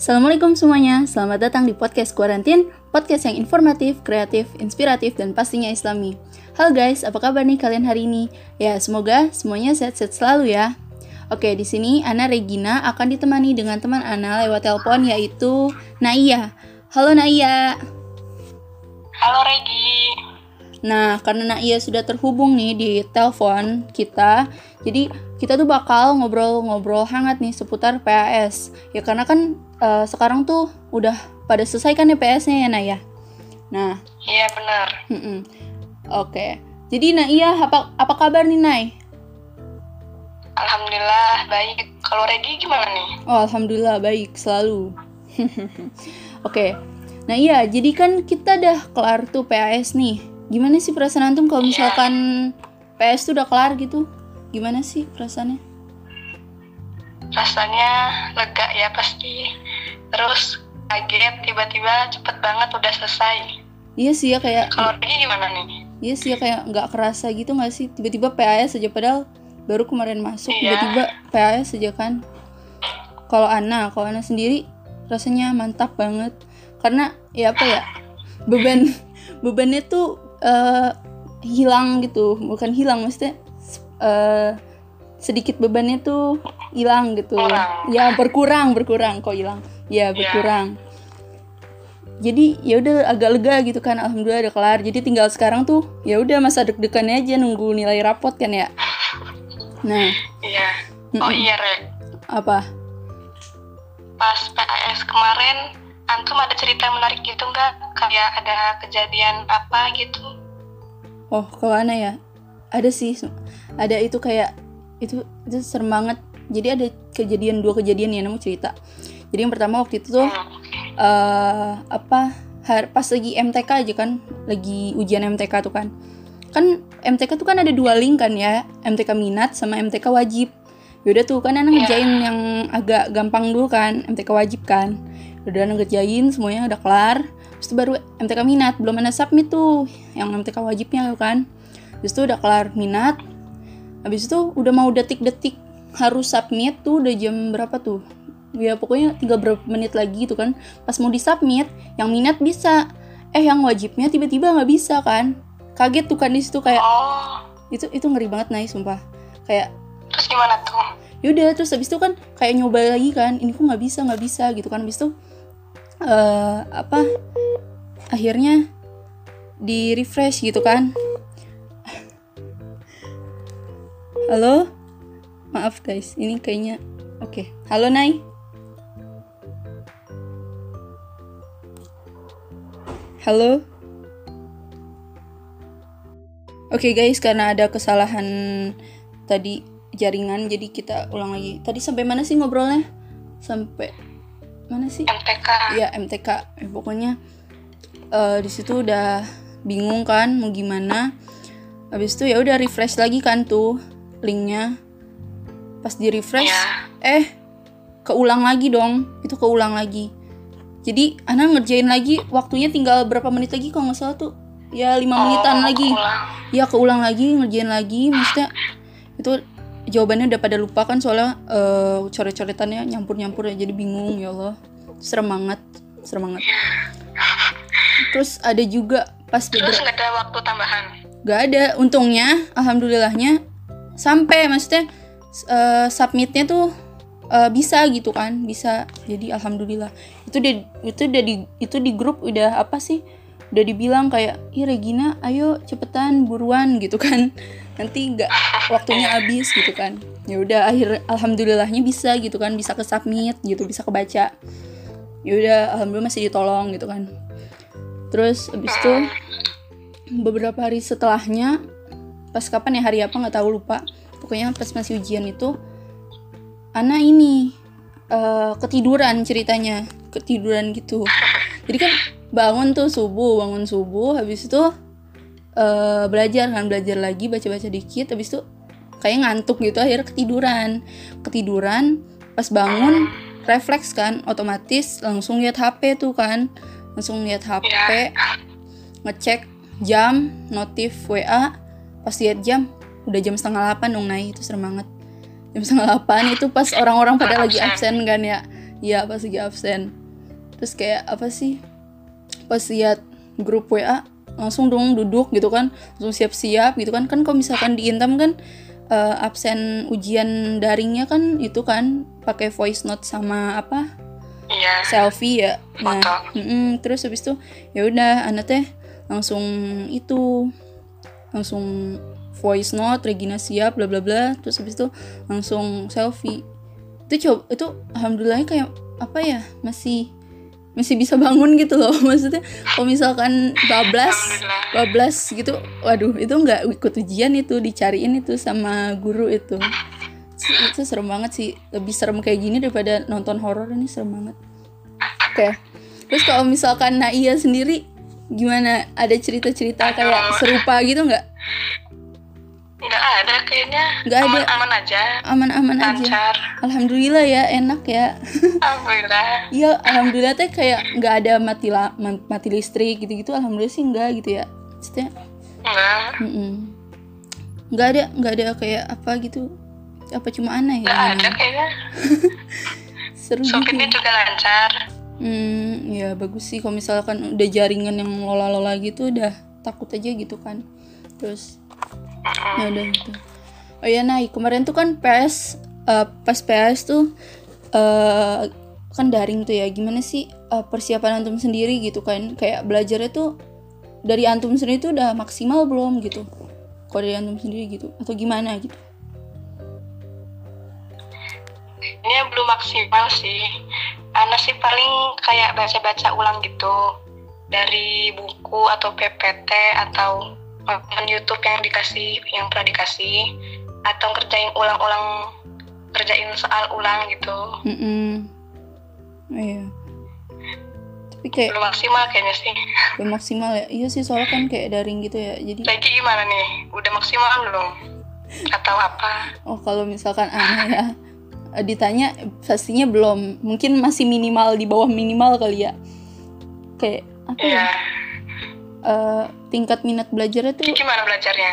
Assalamualaikum semuanya, selamat datang di podcast Kuarantin, podcast yang informatif, kreatif, inspiratif, dan pastinya islami. Halo guys, apa kabar nih kalian hari ini? Ya, semoga semuanya sehat-sehat selalu ya. Oke, di sini Ana Regina akan ditemani dengan teman Ana lewat telepon yaitu Naya. Halo Naya. Halo Regi. Nah, karena Naya sudah terhubung nih di telepon kita, jadi kita tuh bakal ngobrol-ngobrol hangat nih seputar PAS. Ya karena kan uh, sekarang tuh udah pada selesai kan ya PS-nya ya Naya. Nah. Iya benar. Oke. Okay. Jadi Naya apa apa kabar nih Nay? Alhamdulillah baik. Kalau Regi gimana nih? Oh alhamdulillah baik selalu. Oke. okay. Nah iya, jadi kan kita udah kelar tuh PAS nih gimana sih perasaan antum kalau misalkan yeah. PS tuh udah kelar gitu gimana sih perasaannya rasanya lega ya pasti terus kaget tiba-tiba cepet banget udah selesai. Iya sih ya kayak kalau ini gimana nih? Iya sih ya kayak nggak kerasa gitu nggak sih? Tiba-tiba PAS saja padahal baru kemarin masuk. Tiba tiba-tiba PAS saja kan. Kalau Ana kalau Ana sendiri rasanya mantap banget. Karena ya apa ya beban bebannya tuh uh, hilang gitu. Bukan hilang maksudnya uh, sedikit bebannya tuh hilang gitu. Kurang. ya berkurang berkurang kok hilang. Ya iya. berkurang. Yeah. jadi ya udah agak lega gitu kan alhamdulillah udah kelar. Jadi tinggal sekarang tuh ya udah masa deg-degannya aja nunggu nilai rapot kan ya? Nah. Iya. Oh iya Re. Apa? Pas PAS kemarin antum ada cerita menarik gitu nggak? Kayak ada kejadian apa gitu? Oh kalau Ana ya? Ada sih ada itu kayak itu itu serem banget jadi ada kejadian dua kejadian ya namun cerita. Jadi yang pertama waktu itu tuh uh, apa pas lagi MTK aja kan lagi ujian MTK tuh kan. Kan MTK tuh kan ada dua link kan ya MTK minat sama MTK wajib. Yaudah tuh kan anak ngerjain yeah. yang agak gampang dulu kan MTK wajib kan. Udah ngerjain semuanya udah kelar. Terus itu baru MTK minat belum ada submit tuh yang MTK wajibnya kan. Terus itu udah kelar minat. Habis itu udah mau detik-detik harus submit tuh udah jam berapa tuh? Ya pokoknya tiga berapa menit lagi tuh kan. Pas mau disubmit yang minat bisa. Eh yang wajibnya tiba-tiba nggak bisa kan. Kaget tuh kan di situ kayak oh. itu itu ngeri banget nih sumpah. Kayak terus gimana tuh? Yaudah terus habis itu kan kayak nyoba lagi kan. Ini kok nggak bisa nggak bisa gitu kan. Habis itu uh, apa? Akhirnya di refresh gitu kan. Halo maaf guys. Ini kayaknya oke. Okay. halo Nai. Halo. Oke okay guys, karena ada kesalahan tadi jaringan, jadi kita ulang lagi. Tadi sampai mana sih ngobrolnya? Sampai mana sih? MTK ya MTK eh, pokoknya uh, di situ udah bingung kan mau gimana. Habis itu ya udah refresh lagi kan tuh linknya pas di refresh ya. eh keulang lagi dong. Itu keulang lagi. Jadi Ana ngerjain lagi waktunya tinggal berapa menit lagi kalau nggak salah tuh? Ya lima oh, menitan lagi. keulang. ya keulang lagi ngerjain lagi. Maksudnya itu jawabannya udah pada lupa kan soalnya uh, coret-coretannya nyampur-nyampur ya jadi bingung ya Allah. Serem banget serem banget. Terus ada juga pas terus nggak ada waktu tambahan? Nggak ada. Untungnya alhamdulillahnya sampai maksudnya uh, submitnya tuh uh, bisa gitu kan bisa. Jadi alhamdulillah. Itu di itu udah di itu di grup udah apa sih? Udah dibilang kayak ih Regina ayo cepetan buruan gitu kan. Nanti nggak waktunya habis gitu kan. Ya udah akhir alhamdulillahnya bisa gitu kan bisa ke submit gitu bisa kebaca. Ya udah alhamdulillah masih ditolong gitu kan. Terus abis itu beberapa hari setelahnya pas kapan ya hari apa nggak tahu lupa pokoknya pas masih ujian itu anak ini uh, ketiduran ceritanya ketiduran gitu. Jadi kan bangun tuh subuh bangun subuh habis itu uh, belajar kan belajar lagi baca-baca dikit habis itu kayak ngantuk gitu akhirnya ketiduran. Ketiduran pas bangun refleks kan otomatis langsung lihat HP tuh kan. Langsung lihat HP iya. ngecek jam notif WA pas lihat jam udah jam setengah delapan dong naik itu serem banget. Jam setengah delapan itu pas orang-orang pada lagi absen. kan ya. Iya pas lagi absen. Terus kayak apa sih? Pas lihat grup WA langsung dong duduk gitu kan. Langsung siap-siap gitu kan. Kan kalau misalkan di Intam kan uh, absen ujian daringnya kan itu kan pakai voice note sama apa? Iya. selfie ya. Nah Foto. mm-mm, terus habis itu ya udah anak teh langsung itu langsung voice note Regina siap bla bla bla. Terus habis itu langsung selfie. Itu coba itu alhamdulillah kayak apa ya masih masih bisa bangun gitu loh. Maksudnya kalau misalkan bablas bablas gitu waduh itu nggak ikut ujian itu dicariin itu sama guru itu. Itu serem banget sih. Lebih serem kayak gini daripada nonton horor ini serem banget. Oke. Terus kalau misalkan Naia sendiri gimana? Ada cerita-cerita kayak serupa gitu nggak Nggak ada kayaknya. Nggak ada. Aman-aman aja. aman-aman aja Lancar. alhamdulillah ya enak ya Alhamdulillah. Iya, alhamdulillah teh kayak nggak ada mati la, ma- mati listrik gitu-gitu. Alhamdulillah sih enggak gitu ya. Maksudnya, Enggak. mm-mm. nggak ada nggak ada kayak apa gitu. Apa cuma aneh Nggak ya? ada kayaknya. Seru gitu. Sopirnya juga lancar. Hmm, ya bagus sih kalau misalkan udah jaringan yang lola-lola gitu udah takut aja gitu kan. Terus ya udah gitu. Oh ya naik kemarin tuh kan PS eh, pas PS tuh eh kan daring tuh ya. Gimana sih eh, persiapan antum sendiri gitu kan? Kayak belajarnya tuh dari antum sendiri tuh udah maksimal belum gitu? Kalau dari antum sendiri gitu atau gimana gitu? Ini belum maksimal sih. Ana sih paling kayak baca-baca ulang gitu dari buku atau PPT atau nonton YouTube yang dikasih yang pernah dikasih atau ngerjain ulang-ulang kerjain soal ulang gitu. Mm Oh, iya. Tapi kayak Belum maksimal kayaknya sih. belum maksimal ya. Iya sih soalnya kan kayak daring gitu ya. Jadi Lagi gimana nih? Udah maksimal belum? Atau apa? Oh kalau misalkan aneh ya eh, ditanya pastinya belum mungkin masih minimal di bawah minimal kali ya kayak apa ya Iya. eh, tingkat minat belajarnya tuh Gimana belajarnya?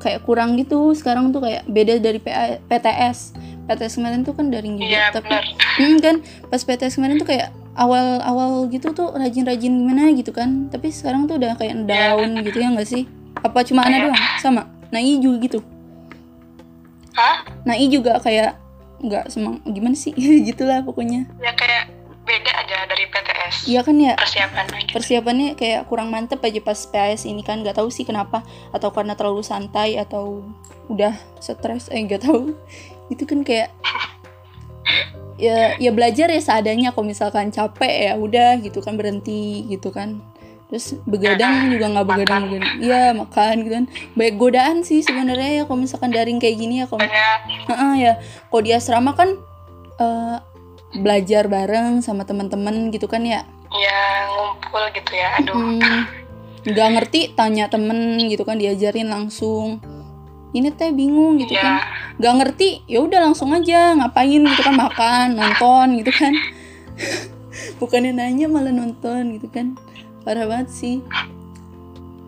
kayak kurang gitu. Sekarang tuh kayak beda dari PA PTS PTS kemarin tuh kan daring juga Iya tapi hmm, kan? Pas PTS kemarin tuh kayak awal-awal gitu tuh rajin-rajin gimana gitu kan. Tapi sekarang tuh udah kayak down gitu ya nggak sih? Apa cuma Ana doang? Sama. Nai juga gitu. Hah? Nai juga kayak nggak semang gimana sih? Gitulah pokoknya. Ya kayak dari PTS. iya kan ya? Persiapannya gitu. persiapannya kayak kurang mantep aja pas PS ini kan. Nggak tahu sih kenapa. Atau karena terlalu santai atau udah stres. Eh nggak tahu. Itu kan kayak ya ya belajar ya seadanya kalau misalkan capek ya udah gitu kan berhenti gitu kan. Terus begadang juga nggak begadang begadang iya makan gitu kan. Banyak godaan sih sebenarnya ya kalau misalkan daring kayak gini ya kalau Banyak. Heeh, ya. Kalau di asrama kan eh, belajar bareng sama teman-teman gitu kan ya? Ya ngumpul gitu ya. Aduh. Hmm, nggak ngerti tanya temen gitu kan diajarin langsung. Ini teh bingung gitu Ya. kan. Nggak ngerti ya udah langsung aja ngapain gitu kan makan nonton gitu kan. Bukannya nanya malah nonton gitu kan. Parah banget sih.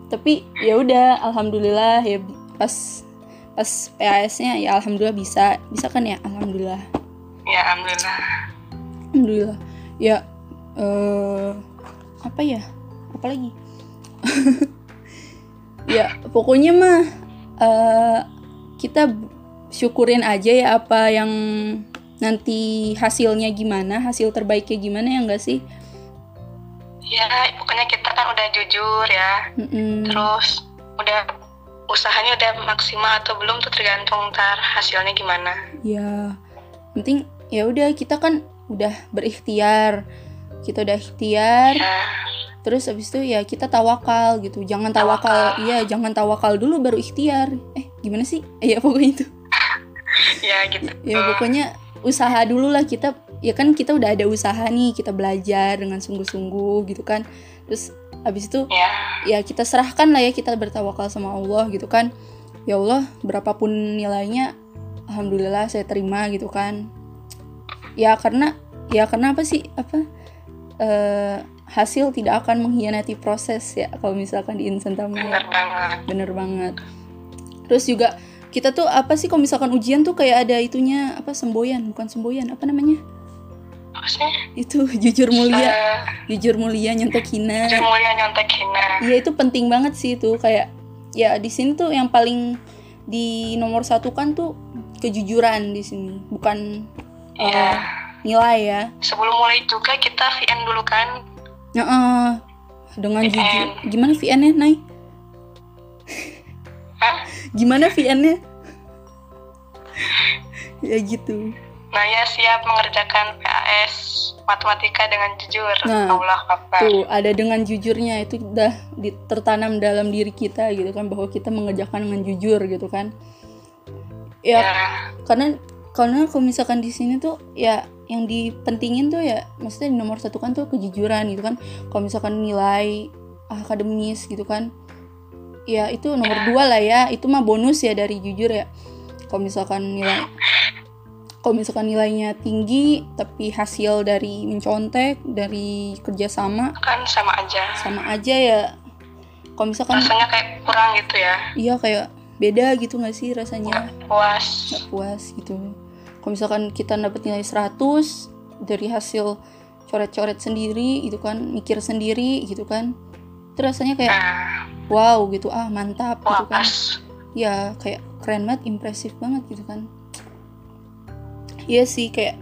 Tapi ya udah alhamdulillah ya pas pas PAS-nya ya alhamdulillah bisa. Bisa kan ya? Alhamdulillah. Ya alhamdulillah. Alhamdulillah ya eh apa ya apa lagi ya pokoknya mah eh kita syukurin aja ya apa yang nanti hasilnya gimana hasil terbaiknya gimana ya enggak sih Ya pokoknya kita kan udah jujur ya. Mm-mm. Terus udah usahanya udah maksimal atau belum tuh tergantung ntar hasilnya gimana. ya penting ya udah kita kan udah berikhtiar. Kita udah ikhtiar Ya. terus abis itu ya kita tawakal gitu. Jangan tawakal iya jangan tawakal dulu baru ikhtiar. Eh gimana sih? Eh, ya pokoknya itu. Ya gitu. ya pokoknya usaha dulu lah kita. Ya kan kita udah ada usaha nih kita belajar dengan sungguh-sungguh gitu kan. Terus abis itu Ya. ya kita serahkan lah ya kita bertawakal sama Allah gitu kan. Ya Allah berapapun nilainya alhamdulillah saya terima gitu kan. Ya karena ya karena apa sih apa eh, hasil tidak akan mengkhianati proses ya kalau misalkan di insan tamu? Bener banget. bener banget. Terus juga kita tuh apa sih kalau misalkan ujian tuh kayak ada itunya apa semboyan bukan semboyan apa namanya? Maksudnya? Itu jujur mulia. Eh, jujur mulia nyontek hina. jujur mulia nyontek hina. Iya itu penting banget sih itu kayak ya di sini tuh yang paling di nomor satu kan tuh kejujuran di sini bukan eh, Iya. Nilai ya. sebelum mulai juga kita VN dulu kan Nah, eh, dengan VN. jujur gimana VN-nya Nay? Hah? Gimana VN-nya? ya gitu. Nah ya siap mengerjakan PAS matematika dengan jujur. Nah, Allah Akbar. Tuh ada dengan jujurnya itu udah tertanam dalam diri kita gitu kan bahwa kita mengerjakan dengan jujur gitu kan. Ya, Ya. karena karena kalau misalkan di sini tuh ya yang dipentingin tuh ya maksudnya di nomor satu kan tuh kejujuran gitu kan kalau misalkan nilai akademis gitu kan ya itu nomor dua lah ya itu mah bonus ya dari jujur ya kalau misalkan nilai kalau misalkan nilainya tinggi tapi hasil dari mencontek dari kerjasama Kan sama aja. sama aja ya kalau misalkan Rasanya kayak kurang gitu ya. iya kayak beda gitu nggak sih rasanya Nggak puas. nggak puas gitu kalau misalkan kita dapat nilai 100 dari hasil coret-coret sendiri gitu kan mikir sendiri gitu kan itu rasanya kayak wow gitu. Ah mantap gitu kan. Ya kayak keren banget impresif banget gitu kan. Iya sih kayak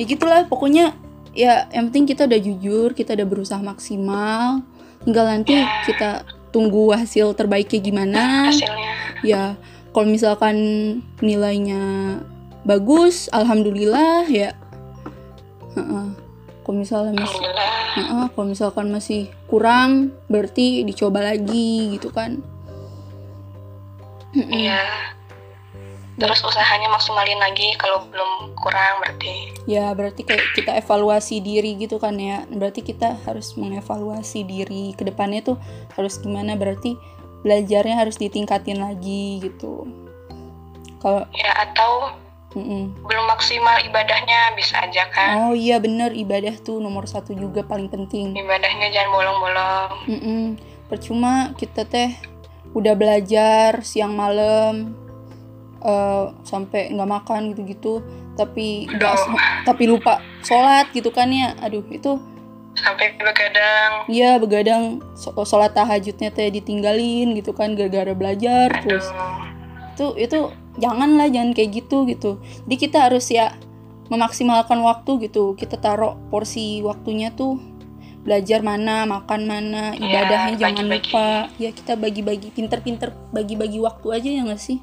ya gitulah pokoknya ya yang penting kita udah jujur kita udah berusaha maksimal. Tinggal nanti Ya. kita tunggu hasil terbaiknya gimana. Hasilnya. ya kalau misalkan nilainya bagus alhamdulillah ya Heeh. kalau misalnya masih. Heeh, kalau misalkan masih kurang berarti dicoba lagi gitu kan. Iya. Terus usahanya maksimalin lagi kalau belum kurang berarti. ya berarti kayak kita evaluasi diri gitu kan ya berarti kita harus mengevaluasi diri ke depannya tuh harus gimana berarti belajarnya harus ditingkatin lagi gitu kalau Ya atau mm-mm. belum maksimal ibadahnya bisa aja kan. Oh iya bener ibadah tuh nomor satu juga paling penting. Ibadahnya jangan bolong-bolong. Mm-mm. Percuma kita teh udah belajar siang malam eh, sampai nggak makan gitu-gitu, tapi Aduh. tapi lupa sholat gitu kan ya. Aduh itu Sampai begadang. ya begadang sholat tahajudnya teh ditinggalin gitu kan gara-gara belajar Aduh. terus itu itu janganlah jangan kayak gitu gitu jadi kita harus ya memaksimalkan waktu gitu kita taruh porsi waktunya tuh belajar mana makan mana ibadahnya jangan bagi-bagi. lupa ya kita bagi-bagi pinter-pinter bagi-bagi waktu aja ya nggak sih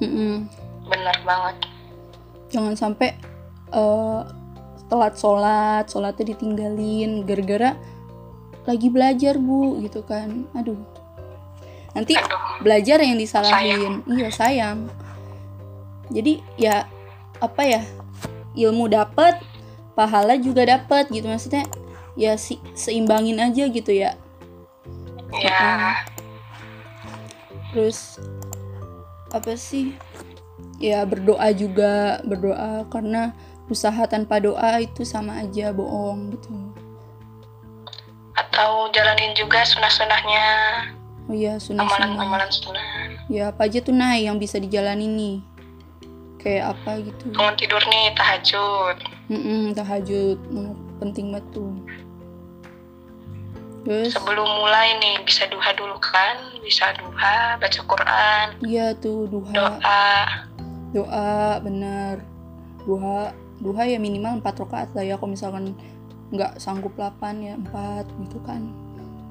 Mm-mm. Bener banget. jangan sampai eh, telat sholat sholatnya ditinggalin gara-gara lagi belajar bu gitu kan aduh nanti Aduh. belajar yang disalahin iya sayang jadi ya apa ya ilmu dapet pahala juga dapet gitu maksudnya ya si, seimbangin aja gitu ya Ya. terus apa sih ya berdoa juga berdoa karena usaha tanpa doa itu sama aja bohong gitu Atau jalanin juga sunah-sunahnya. Oh iya sunnah sunnah. Amalan-amalan sunnah. ya apa aja tuh nah yang bisa dijalani nih? Kayak apa gitu? Bangun tidur nih tahajud. Mm-mm, tahajud. Nomor penting banget tuh. Terus? Sebelum mulai nih bisa duha dulu kan? Bisa duha, baca Quran, iya tuh duha. doa. doa bener duha duha ya minimal 4 rakaat lah ya kalau misalkan nggak sanggup 8 ya 4 gitu kan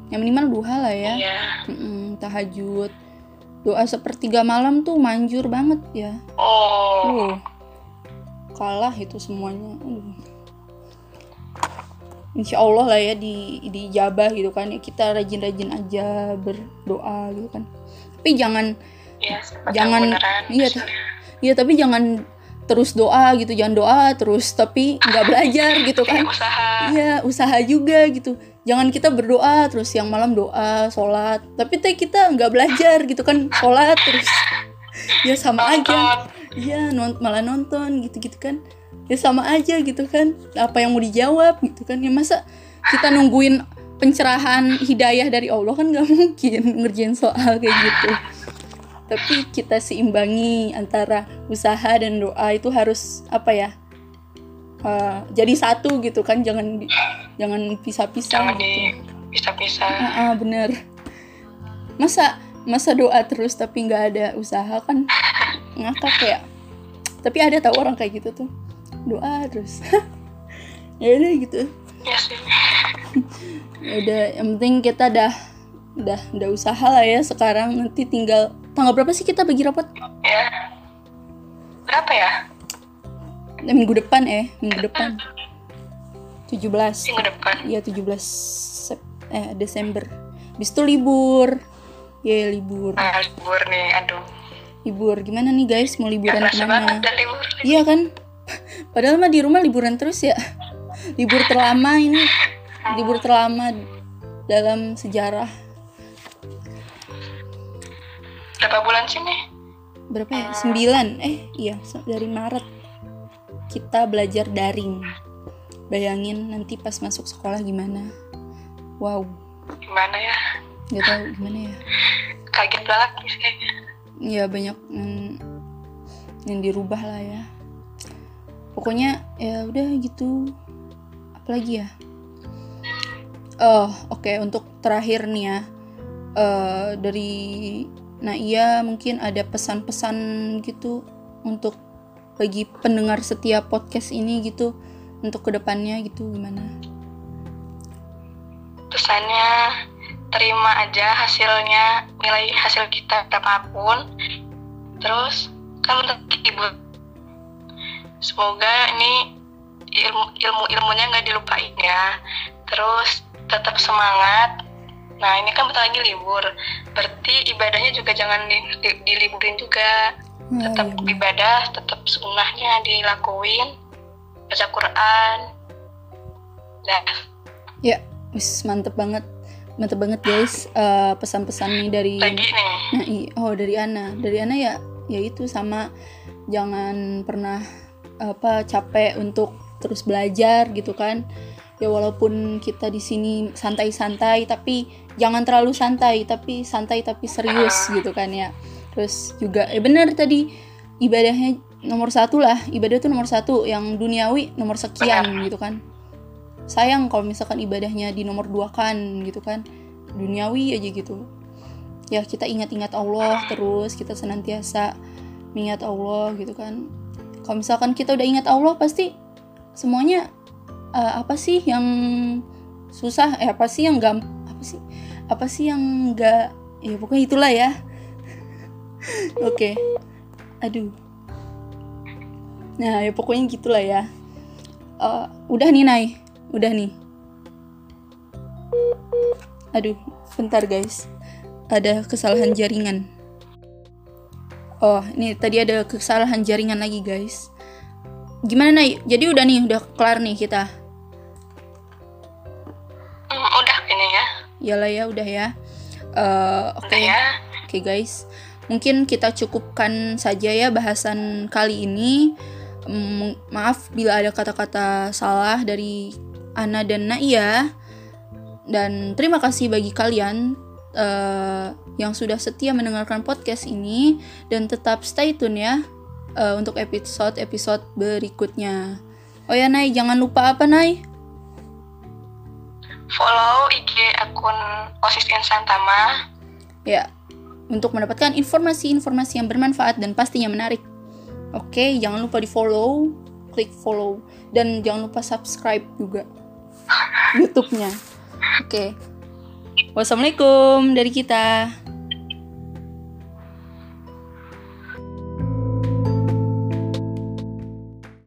ya minimal duha lah ya Iya. Mm-mm, tahajud doa sepertiga malam tuh manjur banget ya Oh. uh kalah itu semuanya Aduh. Insya Allah lah ya di dijabah gitu kan ya kita rajin-rajin aja berdoa gitu kan tapi jangan Ya, Jangan- iya, hasilnya. ya tapi jangan terus doa gitu jangan doa terus tapi nggak belajar gitu kan. Kayak usaha. Iya usaha juga gitu. Jangan kita berdoa terus yang malam doa sholat. Tapi teh kita nggak belajar gitu kan sholat terus. Ya sama aja. Nonton. iya non- malah nonton gitu-gitu kan. Ya sama aja gitu kan. Apa yang mau dijawab gitu kan. Ya masa kita nungguin pencerahan hidayah dari Allah kan nggak mungkin ngerjain soal kayak gitu tapi kita seimbangi antara usaha dan doa itu harus apa ya uh, jadi satu gitu kan. Jangan jangan pisah-pisah jangan gitu. pisah-pisah Ah, ah, bener. Masa masa doa terus tapi nggak ada usaha kan ngakak ya. Tapi ada tau orang kayak gitu tuh. Doa terus. Ya udah gitu. Ya ya udah yang penting kita dah udah udah usaha lah ya. Sekarang nanti tinggal tanggal berapa sih kita bagi rapot? Ya. Berapa ya? Eh, minggu depan eh minggu depan. 17 minggu depan. Iya 17 Sep eh Desember. Bis itu libur. Ya libur. nah, libur nih aduh. Libur. Gimana nih guys? Mau liburan banget ke mana? Iya kan? Padahal mah di rumah liburan terus ya. Libur terlama ini. Libur terlama dalam sejarah berapa bulan sih nih? Berapa ya? 9 eh iya dari Maret. Kita belajar daring. Bayangin nanti pas masuk sekolah gimana? Wow, gimana ya? Nggak tahu gimana ya. kaget banget sih ya banyak yang, yang dirubah lah ya. Pokoknya ya udah gitu. Apalagi ya? Oh oke untuk terakhir nih ya. Eh dari Naia mungkin ada pesan-pesan gitu untuk bagi pendengar setiap podcast ini gitu untuk ke depannya gitu gimana? Pesannya terima aja hasilnya nilai hasil kita berapapun terus kan ibu semoga ini ilmu ilmu ilmunya nggak dilupain ya. Terus tetap semangat nah ini kan bentar lagi libur. Berarti ibadahnya juga jangan di, di- diliburin juga. Wah, tetap iya bener. ibadah tetap sunnahnya dilakuin. Baca Quran. Dah. Ya wis mantep banget. Mantep banget guys. Eh, pesan-pesan nih dari lagi nih. Nah, oh dari Ana, dari Ana ya, ya itu sama. Jangan pernah apa capek untuk terus belajar gitu kan. Ya walaupun kita di sini santai-santai, tapi jangan terlalu santai, tapi santai tapi serius gitu kan ya. Terus juga, eh benar tadi ibadahnya nomor satu lah, ibadah tuh nomor satu, yang duniawi nomor sekian gitu kan. Sayang kalau misalkan ibadahnya di nomor dua kan gitu kan, duniawi aja gitu. Ya kita ingat-ingat Allah terus kita senantiasa mengingat Allah gitu kan. Kalau misalkan kita udah ingat Allah pasti semuanya eh, apa sih yang susah? Eh apa sih yang gam apa sih? Apa sih yang enggak ya pokoknya itulah ya. Oke. Aduh. Nah ya pokoknya gitulah ya. Eh, udah nih Nay. Udah nih. Aduh bentar guys. Ada kesalahan jaringan. Oh, ini tadi ada kesalahan jaringan lagi, guys. Gimana, Nay? Jadi udah nih, udah kelar nih kita. Ya Iyalah ya, udah ya. Eh, Oke, udah ya oke guys. Mungkin kita cukupkan saja ya bahasan kali ini. Mm, maaf bila ada kata-kata salah dari Ana dan Naia. Dan terima kasih bagi kalian eh, yang sudah setia mendengarkan podcast ini dan tetap stay tune ya eh, untuk episode-episode berikutnya. Oh ya Nay, jangan lupa apa Nay? Follow IG akun osis insan tama Ya, untuk mendapatkan informasi-informasi yang bermanfaat dan pastinya menarik. Oke, jangan lupa di follow, klik follow, dan jangan lupa subscribe juga YouTube-nya. Oke, wassalamualaikum dari kita.